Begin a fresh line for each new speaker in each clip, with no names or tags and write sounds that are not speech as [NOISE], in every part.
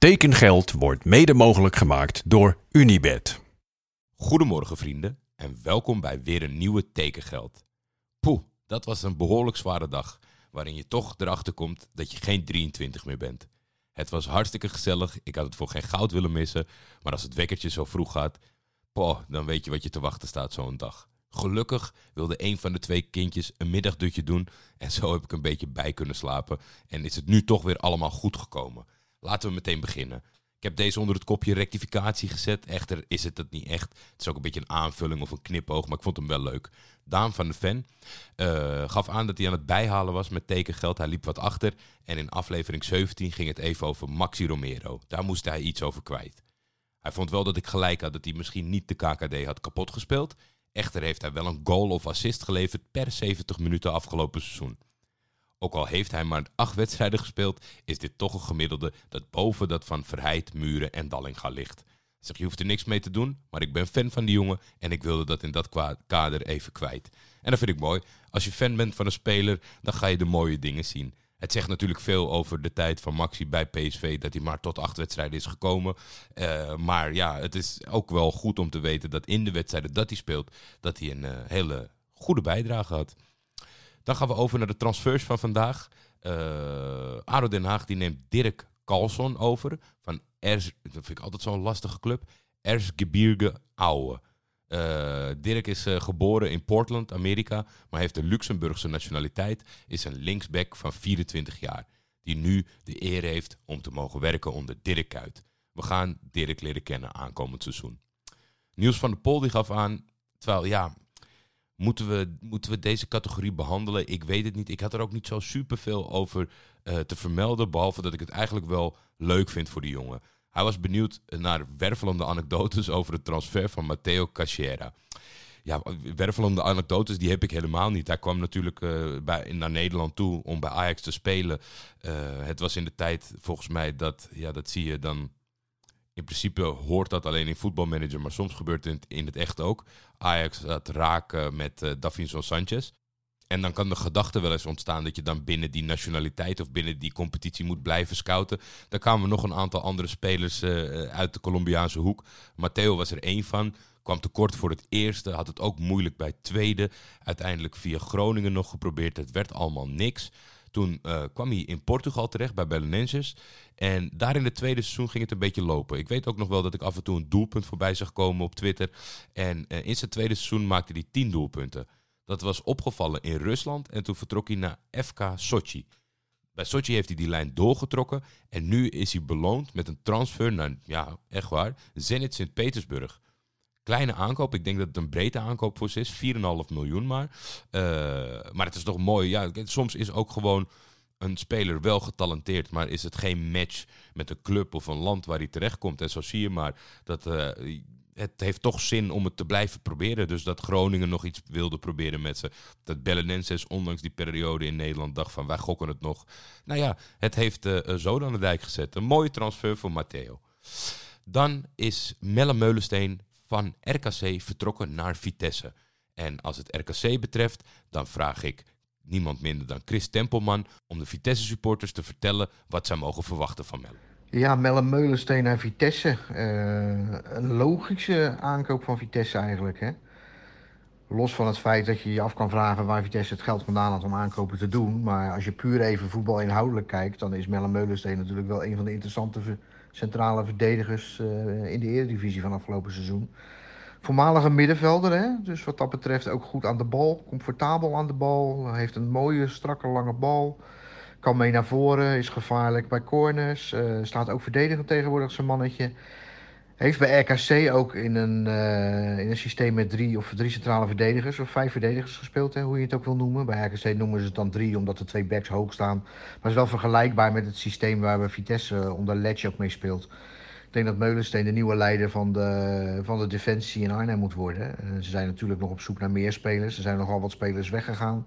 Tekengeld wordt mede mogelijk gemaakt door Unibed.
Goedemorgen vrienden en welkom bij weer een nieuwe Tekengeld. Poeh, dat was een behoorlijk zware dag, waarin je toch erachter komt dat je geen 23 meer bent. Het was hartstikke gezellig, ik had het voor geen goud willen missen, maar als het wekkertje zo vroeg gaat, poh, dan weet je wat je te wachten staat zo'n dag. Gelukkig wilde een van de twee kindjes een middagdutje doen en zo heb ik een beetje bij kunnen slapen en is het nu toch weer allemaal goed gekomen. Laten we meteen beginnen. Ik heb deze onder het kopje rectificatie gezet. Echter is het het niet echt. Het is ook een beetje een aanvulling of een knipoog, maar ik vond hem wel leuk. Daan van de Ven uh, gaf aan dat hij aan het bijhalen was met tekengeld. Hij liep wat achter. En in aflevering 17 ging het even over Maxi Romero. Daar moest hij iets over kwijt. Hij vond wel dat ik gelijk had dat hij misschien niet de KKD had kapot gespeeld. Echter heeft hij wel een goal of assist geleverd per 70 minuten afgelopen seizoen. Ook al heeft hij maar acht wedstrijden gespeeld, is dit toch een gemiddelde dat boven dat van Verheid, Muren en Dallinga ligt. Zeg, je hoeft er niks mee te doen, maar ik ben fan van die jongen en ik wilde dat in dat kader even kwijt. En dat vind ik mooi. Als je fan bent van een speler, dan ga je de mooie dingen zien. Het zegt natuurlijk veel over de tijd van Maxi bij PSV, dat hij maar tot acht wedstrijden is gekomen. Uh, maar ja, het is ook wel goed om te weten dat in de wedstrijden dat hij speelt, dat hij een uh, hele goede bijdrage had. Dan gaan we over naar de transfers van vandaag. Uh, ADO Den Haag die neemt Dirk Carlson over van Ers, dat vind ik altijd zo'n lastige club, Erzgebirge Aue. Uh, Dirk is uh, geboren in Portland, Amerika, maar heeft de Luxemburgse nationaliteit. Is een linksback van 24 jaar, die nu de eer heeft om te mogen werken onder Dirk Kuyt. We gaan Dirk leren kennen aankomend seizoen. Niels van der Pol die gaf aan, terwijl ja, Moeten we, moeten we deze categorie behandelen? Ik weet het niet. Ik had er ook niet zo superveel over uh, te vermelden. Behalve dat ik het eigenlijk wel leuk vind voor die jongen. Hij was benieuwd naar wervelende anekdotes [LAUGHS] over het transfer van Matteo Cachera. Ja, wervelende anekdotes die heb ik helemaal niet. Hij kwam natuurlijk uh, bij, naar Nederland toe om bij Ajax te spelen. Uh, het was in de tijd volgens mij dat, ja, dat zie je dan in principe hoort dat alleen in voetbalmanager, maar soms gebeurt het in het echt ook. Ajax gaat raken met uh, Davinson Sanchez. En dan kan de gedachte wel eens ontstaan dat je dan binnen die nationaliteit of binnen die competitie moet blijven scouten. Daar kwamen nog een aantal andere spelers uh, uit de Colombiaanse hoek. Matteo was er één van. Kwam tekort voor het eerste, had het ook moeilijk bij het tweede. Uiteindelijk via Groningen nog geprobeerd. Het werd allemaal niks. Toen uh, kwam hij in Portugal terecht bij Belenenses. En daar in het tweede seizoen ging het een beetje lopen. Ik weet ook nog wel dat ik af en toe een doelpunt voorbij zag komen op Twitter. En uh, in zijn tweede seizoen maakte hij tien doelpunten. Dat was opgevallen in Rusland en toen vertrok hij naar FK Sochi. Bij Sochi heeft hij die lijn doorgetrokken en nu is hij beloond met een transfer naar, ja, echt waar, Zenit Sint-Petersburg. Kleine aankoop, ik denk dat het een breedte aankoop voor ze is, 4,5 miljoen maar. Uh, maar het is toch mooi, ja, soms is ook gewoon een speler wel getalenteerd, maar is het geen match met een club of een land waar hij terechtkomt. En zo zie je maar dat uh, het heeft toch zin om het te blijven proberen. Dus dat Groningen nog iets wilde proberen met ze. Dat Bellenenses, ondanks die periode in Nederland, dacht van wij gokken het nog. Nou ja, het heeft uh, zo aan de dijk gezet. Een mooie transfer voor Matteo. Dan is Melle Meulensteen van RKC vertrokken naar Vitesse. En als het RKC betreft, dan vraag ik niemand minder dan Chris Tempelman om de Vitesse supporters te vertellen wat zij mogen verwachten van Melle.
Ja, Melle Meulensteen naar Vitesse. Uh, een logische aankoop van Vitesse eigenlijk. Hè? Los van het feit dat je je af kan vragen waar Vitesse het geld vandaan had om aankopen te doen. Maar als je puur even voetbal inhoudelijk kijkt, dan is Melle Meulensteen natuurlijk wel een van de interessante centrale verdedigers uh, in de Eredivisie van afgelopen seizoen. Voormalige middenvelder, hè? dus wat dat betreft ook goed aan de bal. Comfortabel aan de bal. Heeft een mooie, strakke, lange bal. Kan mee naar voren, is gevaarlijk bij corners. Uh, staat ook verdedigend tegenwoordig zijn mannetje. Heeft bij RKC ook in een, uh, in een systeem met drie of drie centrale verdedigers of vijf verdedigers gespeeld, hè, hoe je het ook wil noemen. Bij RKC noemen ze het dan drie omdat de twee backs hoog staan. Maar het is wel vergelijkbaar met het systeem waar we Vitesse onder Ledge ook mee speelt. Ik denk dat Meulensteen de nieuwe leider van de, van de defensie in Arnhem moet worden. Uh, ze zijn natuurlijk nog op zoek naar meer spelers. Er zijn nogal wat spelers weggegaan.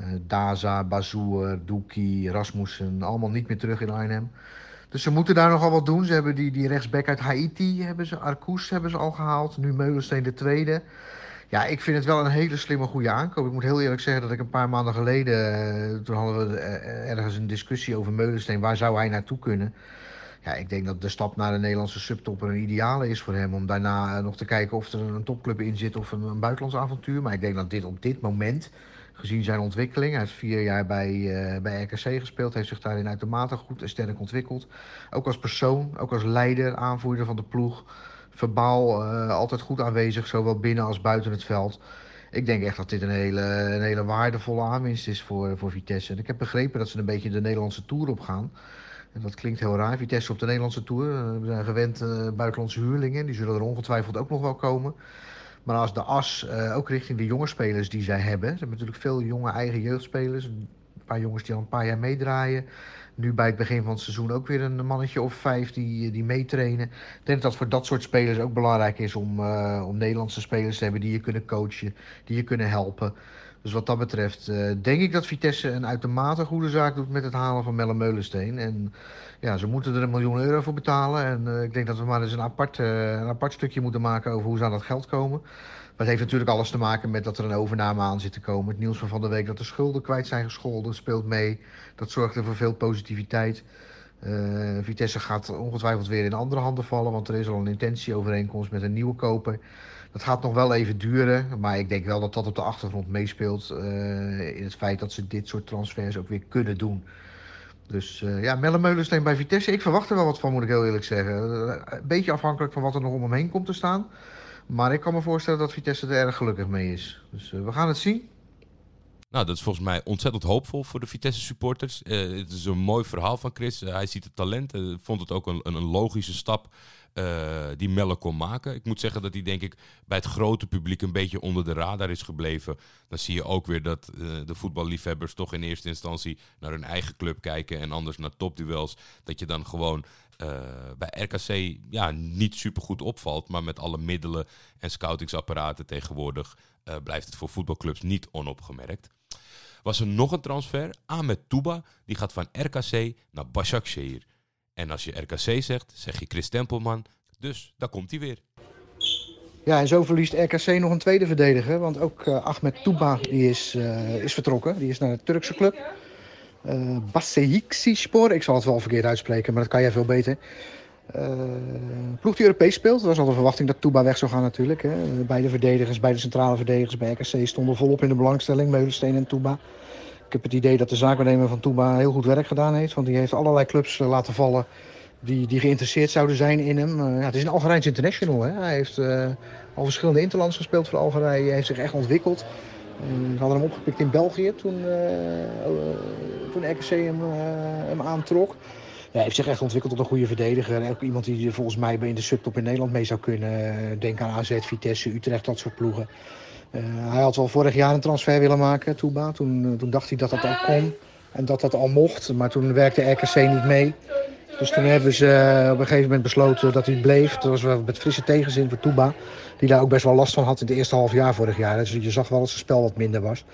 Uh, Daza, Bazoer, Doekie, Rasmussen, allemaal niet meer terug in Arnhem. Dus ze moeten daar nogal wat doen. Ze hebben die, die rechtsback uit Haiti, hebben ze, Arcous hebben ze al gehaald. Nu Meulensteen de tweede. Ja, ik vind het wel een hele slimme, goede aankoop. Ik moet heel eerlijk zeggen dat ik een paar maanden geleden... toen hadden we ergens een discussie over Meulensteen. Waar zou hij naartoe kunnen? Ja, ik denk dat de stap naar de Nederlandse subtopper een ideale is voor hem. Om daarna nog te kijken of er een topclub in zit of een, een buitenlands avontuur. Maar ik denk dat dit op dit moment, gezien zijn ontwikkeling... Hij heeft vier jaar bij, uh, bij RKC gespeeld. Heeft zich daarin uitermate goed en sterk ontwikkeld. Ook als persoon, ook als leider, aanvoerder van de ploeg. Verbaal uh, altijd goed aanwezig, zowel binnen als buiten het veld ik denk echt dat dit een hele, een hele waardevolle aanwinst is voor, voor Vitesse. En ik heb begrepen dat ze een beetje de Nederlandse Tour op gaan. En dat klinkt heel raar, Vitesse op de Nederlandse Tour. Eh, we zijn gewend uh, buitenlandse huurlingen, die zullen er ongetwijfeld ook nog wel komen. Maar als de as, uh, ook richting de jonge spelers die zij hebben. Ze hebben natuurlijk veel jonge eigen jeugdspelers. Een paar jongens die al een paar jaar meedraaien. Nu bij het begin van het seizoen ook weer een mannetje of vijf die, die meetrainen. Ik denk dat voor dat soort spelers ook belangrijk is om, om Nederlandse spelers te hebben die je kunnen coachen, die je kunnen helpen. Dus wat dat betreft uh, denk ik dat Vitesse een uitermate goede zaak doet met het halen van Melle Meulensteen. En ja, ze moeten er een miljoen euro voor betalen. En uh, ik denk dat we maar eens een apart, een apart stukje moeten maken over hoe ze aan dat geld komen. Maar het heeft natuurlijk alles te maken met dat er een overname aan zit te komen. Het nieuws van van de week dat de schulden kwijt zijn gescholden speelt mee. Dat zorgt er voor veel positiviteit. Vitesse gaat ongetwijfeld weer in andere handen vallen, want er is al een intentieovereenkomst met een nieuwe koper. Dat gaat nog wel even duren, maar ik denk wel dat dat op de achtergrond meespeelt uh, in het feit dat ze dit soort transfers ook weer kunnen doen. Dus uh, ja, Melle Meulensteen bij Vitesse, ik verwacht er wel wat van, moet ik heel eerlijk zeggen. Een beetje afhankelijk van wat er nog om hem heen komt te staan. Maar ik kan me voorstellen dat Vitesse er erg gelukkig mee is. Dus we gaan het zien.
Nou, dat is volgens mij ontzettend hoopvol voor de Vitesse supporters. Het is een mooi verhaal van Chris. Hij ziet het talent. Uh, vond het ook een, een logische stap die Melle kon maken. Ik moet zeggen dat hij denk ik bij het grote publiek een beetje onder de radar is gebleven. Dan zie je ook weer dat de voetballiefhebbers toch in eerste instantie naar hun eigen club kijken en anders naar topduels. Dat je dan gewoon uh, bij RKC ja, niet super goed opvalt. Maar met alle middelen en scoutingsapparaten tegenwoordig blijft het voor voetbalclubs niet onopgemerkt. Was er nog een transfer? Ahmed Touba, die gaat van RKC naar Başakşehir. En als je RKC zegt, zeg je Chris Tempelman. Dus daar komt hij weer.
Ja, en zo verliest RKC nog een tweede verdediger. Want ook uh, Ahmed Touba die is, is vertrokken. Die is naar de Turkse club. Uh, Spor. Ik zal het wel verkeerd uitspreken, maar dat kan jij veel beter. Ploeg die Europees speelt. Dat was al de verwachting dat Touba weg zou gaan natuurlijk. Hè. Beide verdedigers, beide centrale verdedigers bij RKC stonden volop in de belangstelling. Meulensteen en Touba. Ik heb het idee dat de zaakwaarnemer van Touba heel goed werk gedaan heeft. Want die heeft allerlei clubs laten vallen die, die geïnteresseerd zouden zijn in hem. Uh, ja, het is een Algerijns international. Hè. Hij heeft uh, al verschillende interlands gespeeld voor Algerije. Hij heeft zich echt ontwikkeld. We hadden hem opgepikt in België toen, uh, toen RKC hem, hem aantrok. Hij heeft zich echt ontwikkeld tot een goede verdediger. Ook iemand die volgens mij in de subtop in Nederland mee zou kunnen. Denk aan AZ, Vitesse, Utrecht, dat soort ploegen. Uh, hij had wel vorig jaar een transfer willen maken, Touba. Toen, toen dacht hij dat dat al kon en dat dat al mocht. Maar toen werkte RKC niet mee. Dus toen hebben ze op een gegeven moment besloten dat hij bleef. Dat was wel met frisse tegenzin voor Touba. Die daar ook best wel last van had in het eerste half jaar vorig jaar. Dus je zag wel dat zijn spel wat minder was.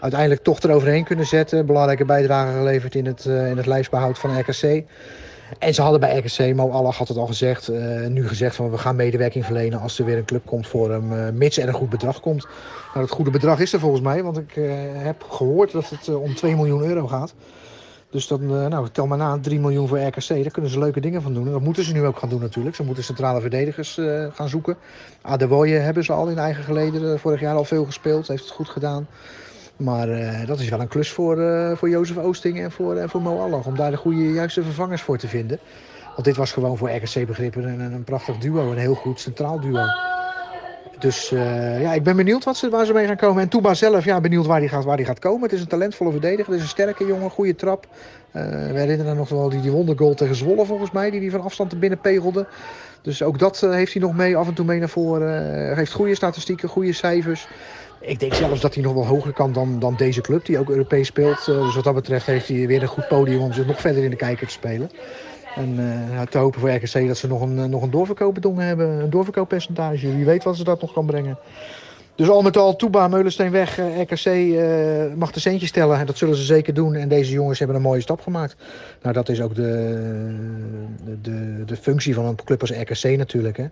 Uiteindelijk toch eroverheen kunnen zetten. Belangrijke bijdrage geleverd in het, in het lijfsbehoud van RKC. En ze hadden bij RKC, Mo Allah had het al gezegd, uh, nu gezegd van we gaan medewerking verlenen als er weer een club komt voor hem, uh, mits er een goed bedrag komt. Nou, dat goede bedrag is er volgens mij, want ik uh, heb gehoord dat het om 2 miljoen euro gaat. Dus dan, nou, tel maar na, 3 miljoen voor RKC. Daar kunnen ze leuke dingen van doen. En dat moeten ze nu ook gaan doen natuurlijk. Ze moeten centrale verdedigers gaan zoeken. Adewoye hebben ze al in eigen geleden. Vorig jaar al veel gespeeld. Heeft het goed gedaan. Maar uh, dat is wel een klus voor, uh, voor Jozef Oosting en voor, uh, voor Mo Allah. Om daar de goede, juiste vervangers voor te vinden. Want dit was gewoon voor RKC begrippen een, een prachtig duo. Een heel goed centraal duo. Dus ja, ik ben benieuwd wat ze, waar ze mee gaan komen. En Touba zelf, ja, benieuwd waar hij gaat, waar gaat komen. Het is een talentvolle verdediger. Het is een sterke jongen, goede trap. We herinneren nog wel die, die wondergoal tegen Zwolle volgens mij. Die hij van afstand er binnen pegelde. Dus ook dat heeft hij nog mee, af en toe mee naar voren. Heeft goede statistieken, goede cijfers. Ik denk zelfs dat hij nog wel hoger kan dan, dan deze club, die ook Europees speelt. dus wat dat betreft heeft hij weer een goed podium om zich nog verder in de kijker te spelen. En uh, te hopen voor RKC dat ze nog een, nog een doorverkoopbedongen hebben. Een doorverkooppercentage. Wie weet wat ze dat nog kan brengen. Dus al met al, Touba, Meulensteen weg. Uh, RKC uh, mag de centjes stellen. En dat zullen ze zeker doen. En deze jongens hebben een mooie stap gemaakt. Nou, dat is ook de, de, de functie van een club als RKC natuurlijk. Hè.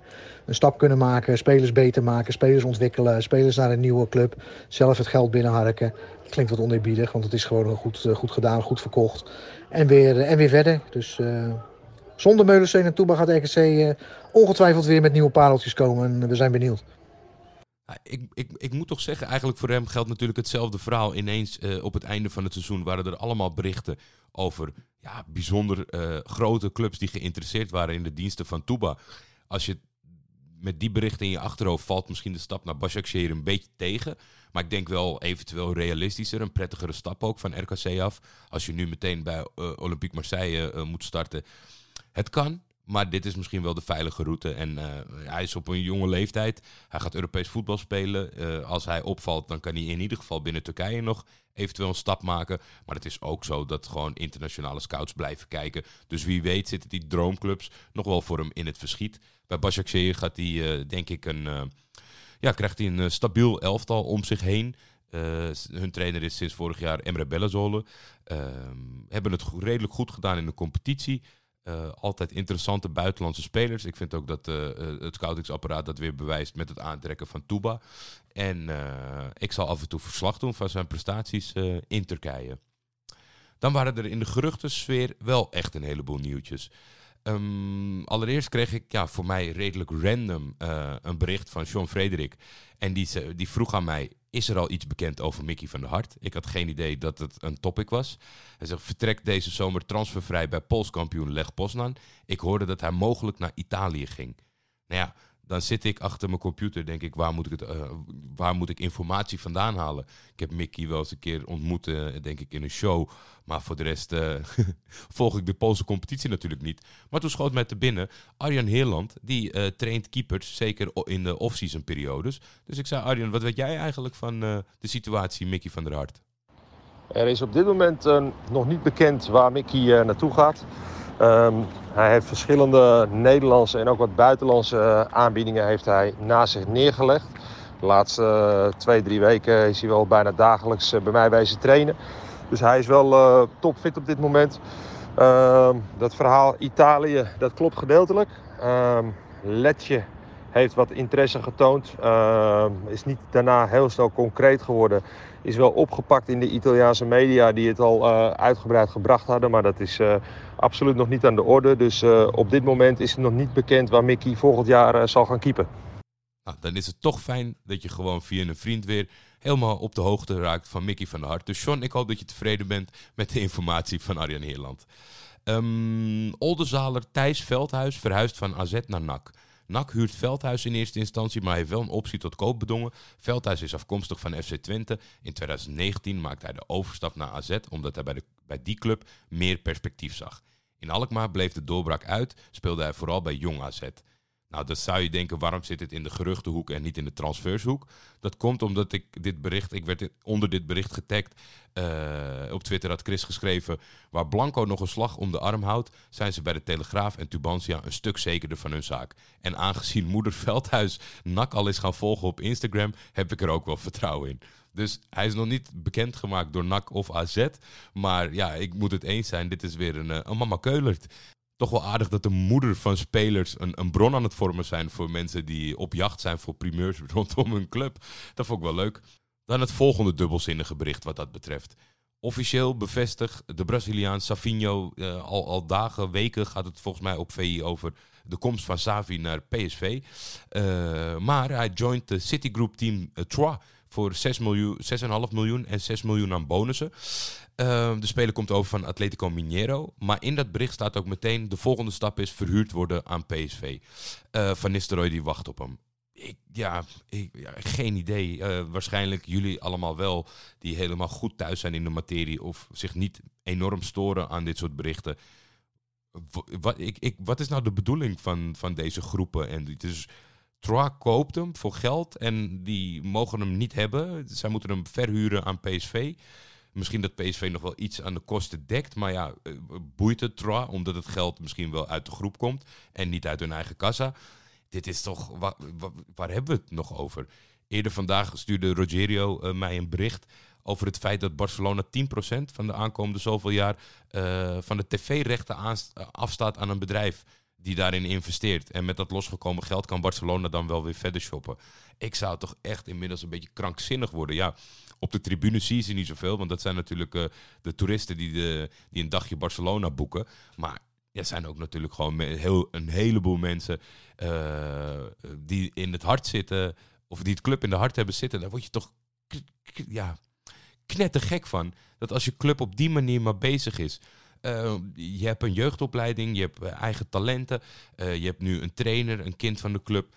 Een stap kunnen maken, spelers beter maken, spelers ontwikkelen. Spelers naar een nieuwe club. Zelf het geld binnenharken. Klinkt wat oneerbiedig, want het is gewoon goed, goed gedaan, goed verkocht. En weer, en weer verder. Dus zonder Meulensteen en Toeba gaat RKC ongetwijfeld weer met nieuwe pareltjes komen. En we zijn benieuwd.
Ik, ik, ik moet toch zeggen, eigenlijk voor hem geldt natuurlijk hetzelfde verhaal. Ineens op het einde van het seizoen waren er allemaal berichten over ja, bijzonder grote clubs die geïnteresseerd waren in de diensten van Touba. Als je met die berichten in je achterhoofd valt misschien de stap naar Başakşehir een beetje tegen. Maar ik denk wel eventueel realistischer, een prettigere stap ook van RKC af. Als je nu meteen bij uh, Olympique Marseille moet starten. Het kan, maar dit is misschien wel de veilige route. En uh, hij is op een jonge leeftijd. Hij gaat Europees voetbal spelen. als hij opvalt, dan kan hij in ieder geval binnen Turkije nog eventueel een stap maken. Maar het is ook zo dat gewoon internationale scouts blijven kijken. Dus wie weet zitten die droomclubs nog wel voor hem in het verschiet. Bij Başakşehir gaat hij, denk ik, een ja, krijgt hij een eh, stabiel elftal om zich heen. Hun trainer is sinds vorig jaar Emre Bellezolle. Uh, hebben het redelijk goed gedaan in de competitie. Uh, altijd interessante buitenlandse spelers. Ik vind ook dat het scoutingsapparaat dat weer bewijst met het aantrekken van Touba. En ik zal af en toe verslag doen van zijn prestaties in Turkije. Dan waren er in de geruchtensfeer wel echt een heleboel nieuwtjes. Um, allereerst kreeg ik ja, voor mij redelijk random een bericht van Sean Frederik. En die, die vroeg aan mij, is er al iets bekend over Mickey van der Hart? Ik had geen idee dat het een topic was. Hij zegt, vertrekt deze zomer transfervrij bij Polskampioen Leg Poznan. Ik hoorde dat hij mogelijk naar Italië ging. Nou ja, dan zit ik achter mijn computer, denk ik, waar moet ik, het, uh, waar moet ik informatie vandaan halen? Ik heb Mickey wel eens een keer ontmoet, uh, denk ik, in een show. Maar voor de rest uh, [LAUGHS] volg ik de Poolse competitie natuurlijk niet. Maar toen schoot mij te binnen, Arjan Heerland, die traint keepers, zeker in de off-season periodes. Dus ik zei, Arjan, wat weet jij eigenlijk van de situatie Mickey van der Hart?
Er is op dit moment nog niet bekend waar Mickey naartoe gaat. Um, hij heeft verschillende Nederlandse en ook wat buitenlandse eh, aanbiedingen heeft hij naast zich neergelegd. De laatste uh, twee, drie weken is hij wel bijna dagelijks uh, bij mij wezen trainen. Dus hij is wel topfit op dit moment. Ehm, dat verhaal Italië, dat klopt gedeeltelijk. Ehm, Letje heeft wat interesse getoond. is niet daarna heel snel concreet geworden is wel opgepakt in de Italiaanse media die het al uh, uitgebreid gebracht hadden. Maar dat is uh, absoluut nog niet aan de orde. Dus uh, op dit moment is het nog niet bekend waar Mickey volgend jaar zal gaan keepen.
Nou, dan is het toch fijn dat je gewoon via een vriend weer helemaal op de hoogte raakt van Mickey van der Hart. Dus Sean, ik hoop dat je tevreden bent met de informatie van Arjan Heerland. Um, Oldenzaler Thijs Veldhuis verhuist van AZ naar NAC. NAC huurt Veldhuis in eerste instantie, maar heeft wel een optie tot koop bedongen. Veldhuis is afkomstig van FC Twente. In 2019 maakte hij de overstap naar AZ, omdat hij bij, de, bij die club meer perspectief zag. In Alkmaar bleef de doorbraak uit, speelde hij vooral bij Jong AZ. Nou, dan zou je denken, waarom zit het in de geruchtenhoek en niet in de transfershoek? Dat komt omdat ik dit bericht, ik werd onder dit bericht getagd. Uh, op Twitter had Chris geschreven, waar Blanco nog een slag om de arm houdt, zijn ze bij de Telegraaf en Tubantia een stuk zekerder van hun zaak. En aangezien moeder Veldhuis Nak al is gaan volgen op Instagram, heb ik er ook wel vertrouwen in. Dus hij is nog niet bekendgemaakt door NAC of AZ. Maar ja, ik moet het eens zijn. Dit is weer een, eh, een mama keulert toch wel aardig dat de moeder van spelers een, een bron aan het vormen zijn voor mensen die op jacht zijn voor primeurs [LAUGHS] rondom hun club. Dat vond ik wel leuk. Dan het volgende dubbelzinnige bericht wat dat betreft. Officieel bevestigd de Braziliaan Savinho. Uh, al, al dagen, weken gaat het volgens mij op VI over de komst van Savi naar PSV. Eh, maar hij joint de Citigroup team uh, voor 6 miljoen, 6,5 miljoen en 6 miljoen aan bonussen. Uh, de speler komt over van Atletico Mineiro. Maar in dat bericht staat ook meteen... de volgende stap is verhuurd worden aan PSV. Uh, van Nistelrooy die wacht op hem. Ik, ja, geen idee. Uh, waarschijnlijk jullie allemaal wel... die helemaal goed thuis zijn in de materie... of zich niet enorm storen aan dit soort berichten. Wat, ik, wat is nou de bedoeling van, van deze groepen? En dus Troyes koopt hem voor geld en die mogen hem niet hebben. Zij moeten hem verhuren aan PSV. Misschien dat PSV nog wel iets aan de kosten dekt. Maar ja, eh, boeit het Troyes, omdat het geld misschien wel uit de groep komt en niet uit hun eigen kassa. Dit is toch, waar, hebben we het nog over? Eerder vandaag stuurde Rogerio uh, mij een bericht over het feit dat Barcelona 10% van de aankomende zoveel jaar uh, van de tv-rechten afstaat aan een bedrijf die daarin investeert. En met dat losgekomen geld kan Barcelona dan wel weer verder shoppen. Ik zou toch echt inmiddels een beetje krankzinnig worden. Ja, op de tribune zie je niet zoveel, want dat zijn natuurlijk uh, de toeristen die, de, die een dagje Barcelona boeken. Maar er zijn ook natuurlijk gewoon heel, een heleboel mensen eh, die in het hart zitten, of die het club in de hart hebben zitten. Daar word je toch ja, knettergek van. Dat als je club op die manier maar bezig is. Eh, je hebt een jeugdopleiding, je hebt eh, eigen talenten, eh, je hebt nu een trainer, een kind van de club.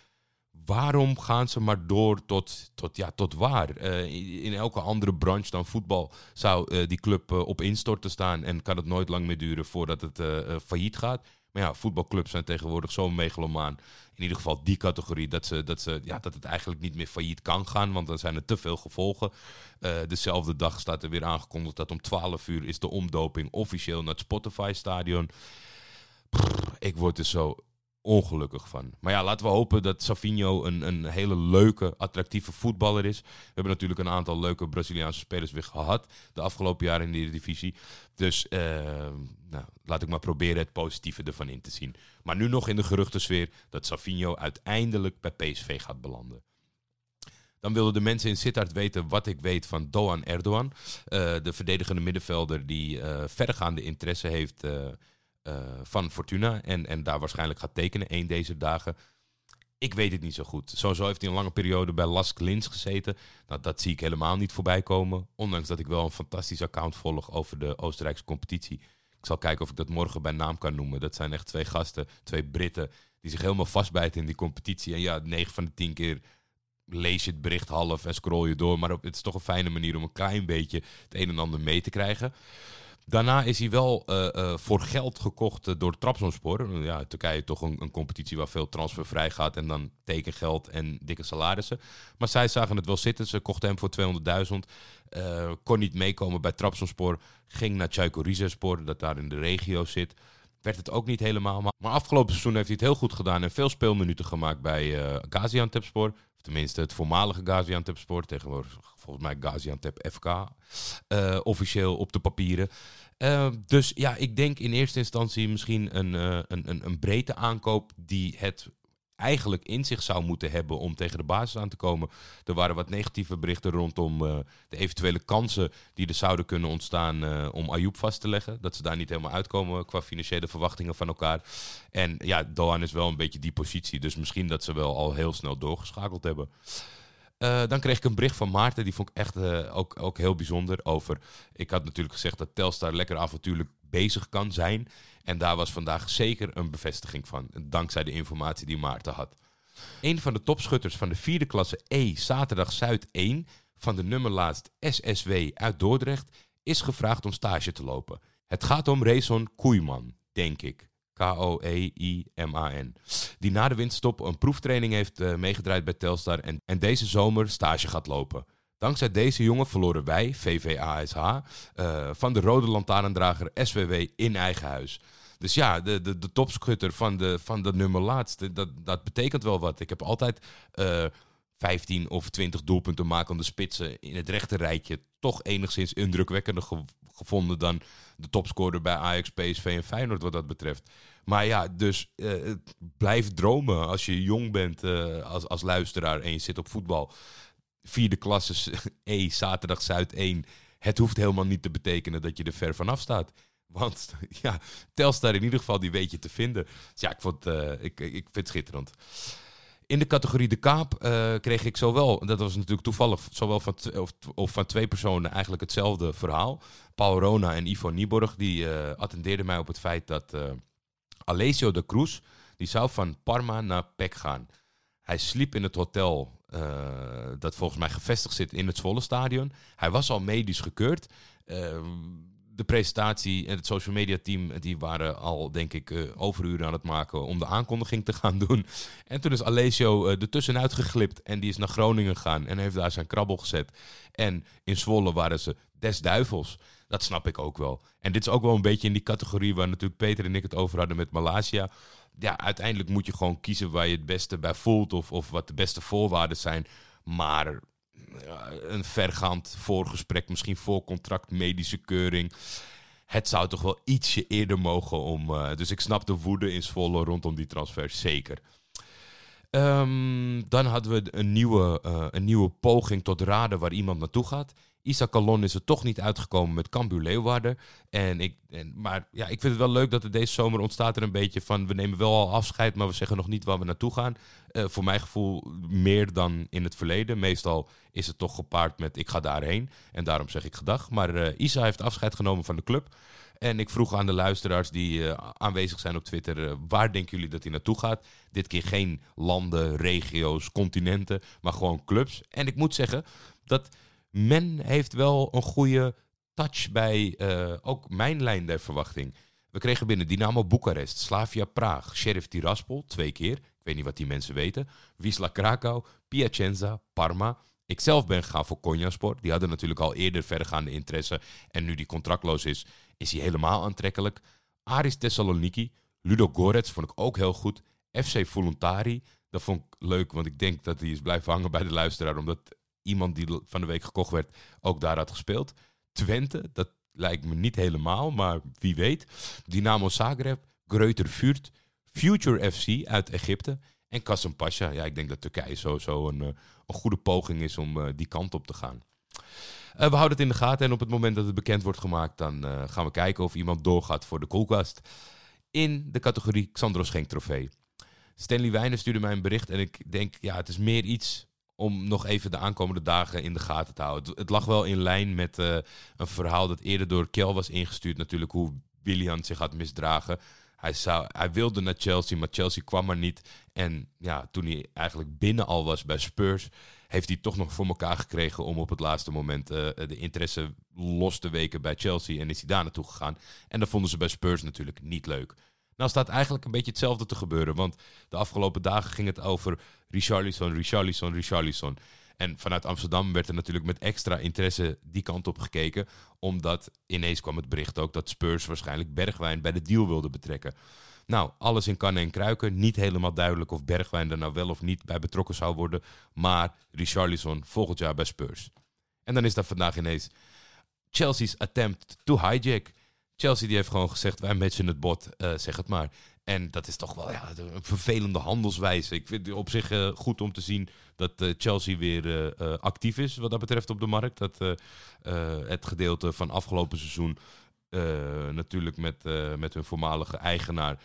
Waarom gaan ze maar door tot, tot, ja, tot waar? In, elke andere branche dan voetbal zou die club op instorten staan en kan het nooit lang meer duren voordat het failliet gaat. Maar ja, voetbalclubs zijn tegenwoordig zo megalomaan. In ieder geval die categorie, dat, ze, dat, ze, ja, dat het eigenlijk niet meer failliet kan gaan, want dan zijn er te veel gevolgen. Eh, dezelfde dag staat er weer aangekondigd dat om 12 uur is de omdoping officieel naar het Spotify-stadion. Ik word er zo ongelukkig van. Maar ja, laten we hopen dat Savinho een, een hele leuke, attractieve voetballer is. We hebben natuurlijk een aantal leuke Braziliaanse spelers weer gehad de afgelopen jaren in de Eredivisie. Dus eh, nou, laat ik maar proberen het positieve ervan in te zien. Maar nu nog in de geruchtensfeer dat Savinho uiteindelijk bij PSV gaat belanden. Dan wilden de mensen in Sittard weten wat ik weet van Doan Erdogan. eh, de verdedigende middenvelder die eh, verregaande interesse heeft van Fortuna. En, en daar waarschijnlijk gaat tekenen één deze dagen. Ik weet het niet zo goed. Sowieso heeft hij een lange periode bij Lask Lins gezeten. Nou, dat zie ik helemaal niet voorbij komen. Ondanks dat ik wel een fantastisch account volg over de Oostenrijkse competitie. Ik zal kijken of ik dat morgen bij naam kan noemen. Dat zijn echt twee gasten, twee Britten, die zich helemaal vastbijten in die competitie. En ja, 9 van de 10 keer lees je het bericht half en scroll je door. Maar het is toch een fijne manier om een klein beetje het een en ander mee te krijgen. Daarna is hij wel eh, eh, voor geld gekocht eh, door Trabzonspor. Ja, Turkije toch een, een competitie waar veel transfervrij gaat en dan tekengeld en dikke salarissen. Maar zij zagen het wel zitten. Ze kochten hem voor 200.000. Eh, kon niet meekomen bij Trabzonspor. Ging naar Çaykur Rizespor, dat daar in de regio zit. Werd het ook niet helemaal. Maar, afgelopen seizoen heeft hij het heel goed gedaan en veel speelminuten gemaakt bij Gaziantepspor. Tenminste het voormalige Gaziantepspor. Tegenwoordig volgens mij Gaziantep FK. eh, officieel op de papieren. Eh, dus ja, ik denk in eerste instantie misschien een, eh, een, een, een breedte aankoop die het eigenlijk in zich zou moeten hebben om tegen de basis aan te komen. Er waren wat negatieve berichten rondom eh, de eventuele kansen die er zouden kunnen ontstaan eh, om Ayoub vast te leggen. Dat ze daar niet helemaal uitkomen qua financiële verwachtingen van elkaar. En ja, Doan is wel een beetje die positie, dus misschien dat ze wel al heel snel doorgeschakeld hebben. Eh, dan kreeg ik een bericht van Maarten, die vond ik echt eh, ook, ook heel bijzonder over. Ik had natuurlijk gezegd dat Telstar lekker avontuurlijk bezig kan zijn. En daar was vandaag zeker een bevestiging van, dankzij de informatie die Maarten had. Een van de topschutters van de vierde klasse E, zaterdag Zuid 1, van de nummerlaatst SSW uit Dordrecht, is gevraagd om stage te lopen. Het gaat om Rayson Koeiman, denk ik. K-O-E-I-M-A-N. Die na de winterstop een proeftraining heeft eh, meegedraaid bij Telstar en, en deze zomer stage gaat lopen. Dankzij deze jongen verloren wij, VVASH, eh, van de rode lantaarndrager SWW in eigen huis. Dus ja, de, de, de topschutter van de, van de nummer laatste, dat, dat betekent wel wat. Ik heb altijd eh 15 of 20 doelpunten makende spitsen in het rechte rijtje toch enigszins indrukwekkender ge- gevonden dan de topscorer bij Ajax, PSV en Feyenoord wat dat betreft. Maar ja, dus eh, blijf dromen als je jong bent eh, als, als luisteraar en je zit op voetbal. Vierde klasse [LAUGHS] E, zaterdag Zuid 1. Het hoeft helemaal niet te betekenen dat je er ver vanaf staat. Want [LAUGHS] ja, Telstar in ieder geval, die weet je te vinden. Dus ja, ik, eh, ik, ik vind het schitterend. In de categorie de kaap eh, kreeg ik zowel, dat was natuurlijk toevallig, zowel van, of, of van twee personen eigenlijk hetzelfde verhaal. Paul Rona en Ivo Nieborg, die eh, attendeerden mij op het feit dat eh, Alessio de Cruz, die zou van Parma naar PEC gaan. Hij sliep in het hotel dat volgens mij gevestigd zit in het Zwolle stadion. Hij was al medisch gekeurd. De presentatie en het social media team die waren al, denk ik, eh, overuren aan het maken om de aankondiging te gaan doen. En toen is Alessio eh, er tussenuit geglipt en die is naar Groningen gegaan en heeft daar zijn krabbel gezet. En in Zwolle waren ze des duivels. Dat snap ik ook wel. En dit is ook wel een beetje in die categorie waar natuurlijk Peter en ik het over hadden met Malaysia. Ja, uiteindelijk moet je gewoon kiezen waar je het beste bij voelt of, of wat de beste voorwaarden zijn. Maar een vergaand voorgesprek, misschien voor contract, medische keuring. Het zou toch wel ietsje eerder mogen om. eh, dus ik snap de woede in Zwolle rondom die transfer, zeker. Ehm, dan hadden we een nieuwe, eh, een nieuwe poging tot raden waar iemand naartoe gaat. Isa Calon is er toch niet uitgekomen met Cambuur Leeuwarden. En ik, en, maar ja, ik vind het wel leuk dat er deze zomer ontstaat er een beetje van... we nemen wel al afscheid, maar we zeggen nog niet waar we naartoe gaan. Uh, voor mijn gevoel meer dan in het verleden. Meestal is het toch gepaard met ik ga daarheen. En daarom zeg ik gedag. Maar uh, Isa heeft afscheid genomen van de club. En ik vroeg aan de luisteraars die uh, aanwezig zijn op Twitter... waar denken jullie dat hij naartoe gaat? Dit keer geen landen, regio's, continenten, maar gewoon clubs. En ik moet zeggen dat men heeft wel een goede touch bij uh, ook mijn lijn der verwachting. We kregen binnen Dynamo Boekarest, Slavia Praag, Sheriff Tiraspol, twee keer. Ik weet niet wat die mensen weten. Wisla Krakau, Piacenza, Parma. Ik zelf ben gegaan voor Konyaspor. Die hadden natuurlijk al eerder verdergaande interesse. En nu die contractloos is, is hij helemaal aantrekkelijk. Aris Thessaloniki, Ludo Gorets vond ik ook heel goed. FC Voluntari, dat vond ik leuk, want ik denk dat hij is blijven hangen bij de luisteraar. Omdat iemand die van de week gekocht werd ook daar had gespeeld. Twente, dat lijkt me niet helemaal, maar wie weet. Dynamo Zagreb, Greuter Vuurt, Future FC uit Egypte en Kasım Pasha. Ja, ik denk dat Turkije sowieso een, eh, een goede poging is om uh, die kant op te gaan. Uh, we houden het in de gaten en op het moment dat het bekend wordt gemaakt, dan gaan we kijken of iemand doorgaat voor de koelkast. In de categorie Xandro Schenk trofee. Stanley Wijnen stuurde mij een bericht en ik denk, ja, het is meer iets om nog even de aankomende dagen in de gaten te houden. Het, lag wel in lijn met uh, een verhaal dat eerder door Kel was ingestuurd. Natuurlijk hoe Willian zich had misdragen. Hij, zou, hij wilde naar Chelsea, maar Chelsea kwam er niet. En ja, toen hij eigenlijk binnen al was bij Spurs, heeft hij toch nog voor elkaar gekregen om op het laatste moment uh, de interesse los te weken bij Chelsea. En is hij daar naartoe gegaan. En dat vonden ze bij Spurs natuurlijk niet leuk. Nou staat eigenlijk een beetje hetzelfde te gebeuren. Want de afgelopen dagen ging het over Richarlison, Richarlison, Richarlison. En vanuit Amsterdam werd er natuurlijk met extra interesse die kant op gekeken. Omdat ineens kwam het bericht ook dat Spurs waarschijnlijk Bergwijn bij de deal wilde betrekken. Nou, alles in kannen en kruiken. Niet helemaal duidelijk of Bergwijn er nou wel of niet bij betrokken zou worden. Maar Richarlison volgend jaar bij Spurs. En dan is dat vandaag ineens Chelsea's attempt to hijack. Chelsea die heeft gewoon gezegd, wij matchen het bot, uh, zeg het maar. En dat is toch wel ja, een vervelende handelswijze. Ik vind het op zich uh, goed om te zien dat uh, Chelsea weer actief is wat dat betreft op de markt. Dat het gedeelte van afgelopen seizoen natuurlijk met, met hun voormalige eigenaar,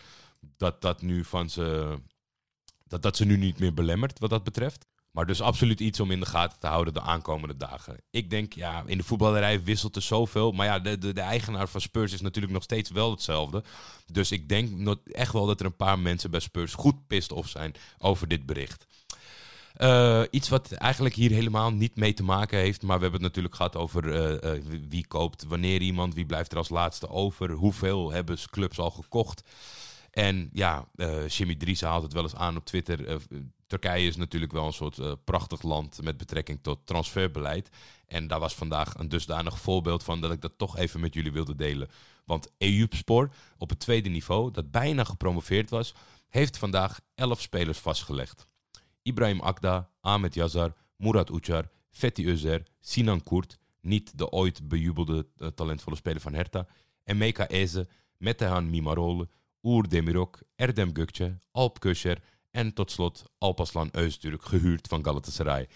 dat dat nu van ze, dat, dat ze nu niet meer belemmert wat dat betreft. Maar dus absoluut iets om in de gaten te houden de aankomende dagen. Ik denk, ja, in de voetballerij wisselt er zoveel. Maar ja, de, de, de eigenaar van Spurs is natuurlijk nog steeds wel hetzelfde. Dus ik denk echt wel dat er een paar mensen bij Spurs goed pist of zijn over dit bericht. Uh, iets wat eigenlijk hier helemaal niet mee te maken heeft. Maar we hebben het natuurlijk gehad over uh, uh, wie koopt wanneer iemand. Wie blijft er als laatste over. Hoeveel hebben clubs al gekocht. En ja, uh, Jimmy Dries haalt het wel eens aan op Twitter. Uh, Turkije is natuurlijk wel een soort uh, prachtig land met betrekking tot transferbeleid. En daar was vandaag een dusdanig voorbeeld van dat ik dat toch even met jullie wilde delen. Want Eyüpspor op het tweede niveau, dat bijna gepromoveerd was, heeft vandaag elf spelers vastgelegd. Ibrahim Akda, Ahmet Yazar, Murat Uçar, Fethi Özer, Sinan Kurt, niet de ooit bejubelde talentvolle speler van Hertha, Emeka Eze, Metehan Mimarole, Oer Demirok, Erdem Gökçe, Alp Köscher en tot slot Alpaslan Öztürk, gehuurd van Galatasaray.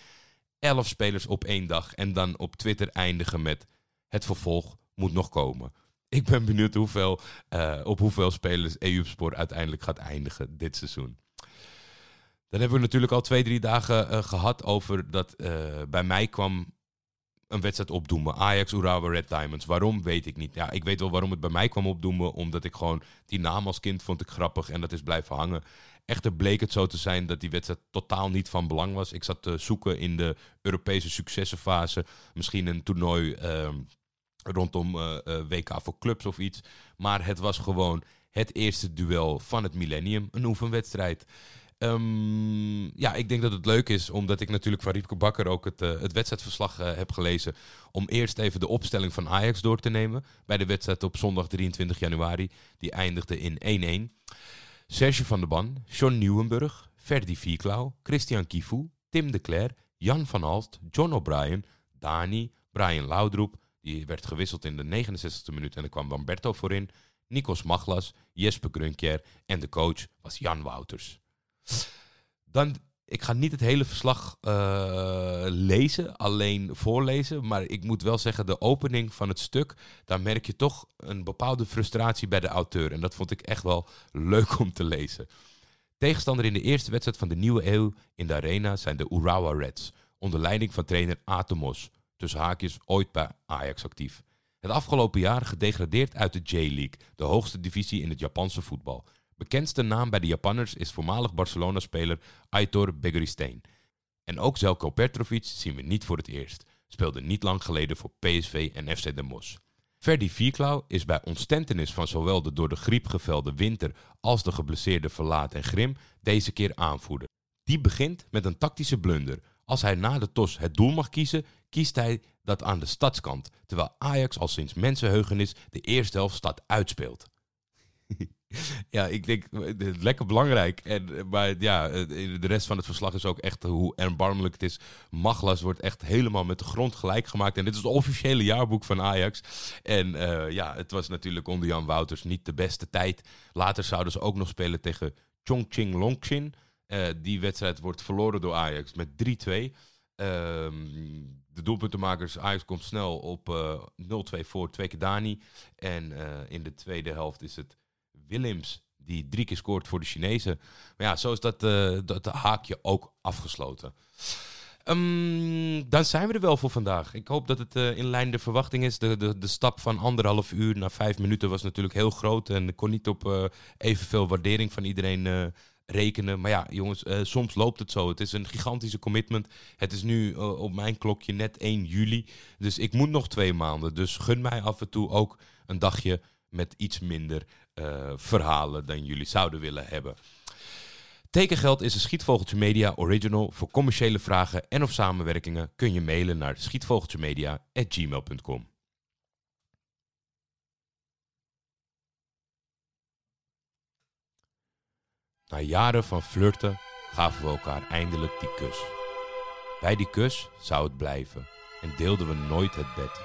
Elf spelers op één dag en dan op Twitter eindigen met het vervolg moet nog komen. Ik ben benieuwd hoeveel, uh, op hoeveel spelers EU-sport uiteindelijk gaat eindigen dit seizoen. Dan hebben we natuurlijk al twee, drie dagen uh, gehad over dat uh, bij mij kwam een wedstrijd opdoemen. Ajax, Urawa, Red Diamonds. Waarom, weet ik niet. Ja, ik weet wel waarom het bij mij kwam opdoemen. Omdat ik gewoon die naam als kind vond ik grappig en dat is blijven hangen. Echter bleek het zo te zijn dat die wedstrijd totaal niet van belang was. Ik zat te zoeken in de Europese successenfase. Misschien een toernooi uh, rondom uh, uh, WK voor clubs of iets. Maar het was gewoon het eerste duel van het millennium. Een oefenwedstrijd. Um, ja, ik denk dat het leuk is, omdat ik natuurlijk van Riepke Bakker ook het, uh, het wedstrijdverslag uh, heb gelezen. Om eerst even de opstelling van Ajax door te nemen. Bij de wedstrijd op zondag 23 januari. Die eindigde in 1-1. Serge van der Ban, John Nieuwenburg, Ferdi Vierklauw, Christian Kifu, Tim de Cler, Jan van Halst, John O'Brien, Dani, Brian Laudroep. Die werd gewisseld in de 69e minuut en er kwam Lamberto voor in. Nikos Maglas, Jesper Grunkjer en de coach was Jan Wouters. Dan Ik ga niet het hele verslag uh, lezen, alleen voorlezen. Maar ik moet wel zeggen, de opening van het stuk, daar merk je toch een bepaalde frustratie bij de auteur. En dat vond ik echt wel leuk om te lezen. Tegenstander in de eerste wedstrijd van de nieuwe eeuw in de arena zijn de Urawa Reds. Onder leiding van trainer Atomos. Tussen haakjes ooit bij Ajax actief. Het afgelopen jaar gedegradeerd uit de J-League, de hoogste divisie in het Japanse voetbal. Bekendste naam bij de Japanners is voormalig Barcelona-speler Aitor Begoristain. En ook Zelko Petrovic zien we niet voor het eerst. Speelde niet lang geleden voor PSV en FC Den Bosch. Ferdi Vierklauw is bij ontstentenis van zowel de door de griep gevelde Winter als de geblesseerde Verlaat en Grim deze keer aanvoerder. Die begint met een tactische blunder. Als hij na de tos het doel mag kiezen, kiest hij dat aan de stadskant, terwijl Ajax al sinds mensenheugenis de eerste helft stad uitspeelt. [LAUGHS] [LAUGHS] ja, ik denk, lekker belangrijk. En, maar ja, de rest van het verslag is ook echt hoe erbarmelijk het is. Maglas wordt echt helemaal met de grond gelijk gemaakt. En dit is het officiële jaarboek van Ajax. En uh, ja, het was natuurlijk onder Jan Wouters niet de beste tijd. Later zouden ze ook nog spelen tegen Chongqing Longqing. Die wedstrijd wordt verloren door Ajax met 3-2. Ehm, de doelpuntenmakers, Ajax komt snel op uh, 0-2 voor, twee keer Dani. En in de tweede helft is het Willems die drie keer scoort voor de Chinezen. Maar ja, zo is dat, uh, dat haakje ook afgesloten. Um, dan zijn we er wel voor vandaag. Ik hoop dat het uh, in lijn de verwachting is. De, de, de stap van anderhalf uur naar vijf minuten was natuurlijk heel groot. En ik kon niet op uh, evenveel waardering van iedereen rekenen. Maar ja, jongens, soms loopt het zo. Het is een gigantische commitment. Het is nu op mijn klokje net 1 juli. Dus ik moet nog twee maanden. Dus gun mij af en toe ook een dagje met iets minder verhalen dan jullie zouden willen hebben. Tekengeld is een Schietvogeltje Media original. Voor commerciële vragen en of samenwerkingen kun je mailen naar schietvogeltjemedia.gmail.com. Na jaren van flirten gaven we elkaar eindelijk die kus. Bij die kus zou het blijven en deelden we nooit het bed.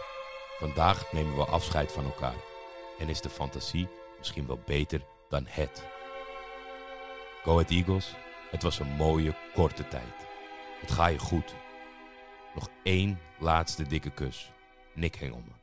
Vandaag nemen we afscheid van elkaar en is de fantasie misschien wel beter dan het. Go Ahead Eagles, het was een mooie korte tijd. Het ga je goed. Nog één laatste dikke kus. Nick Hengelman.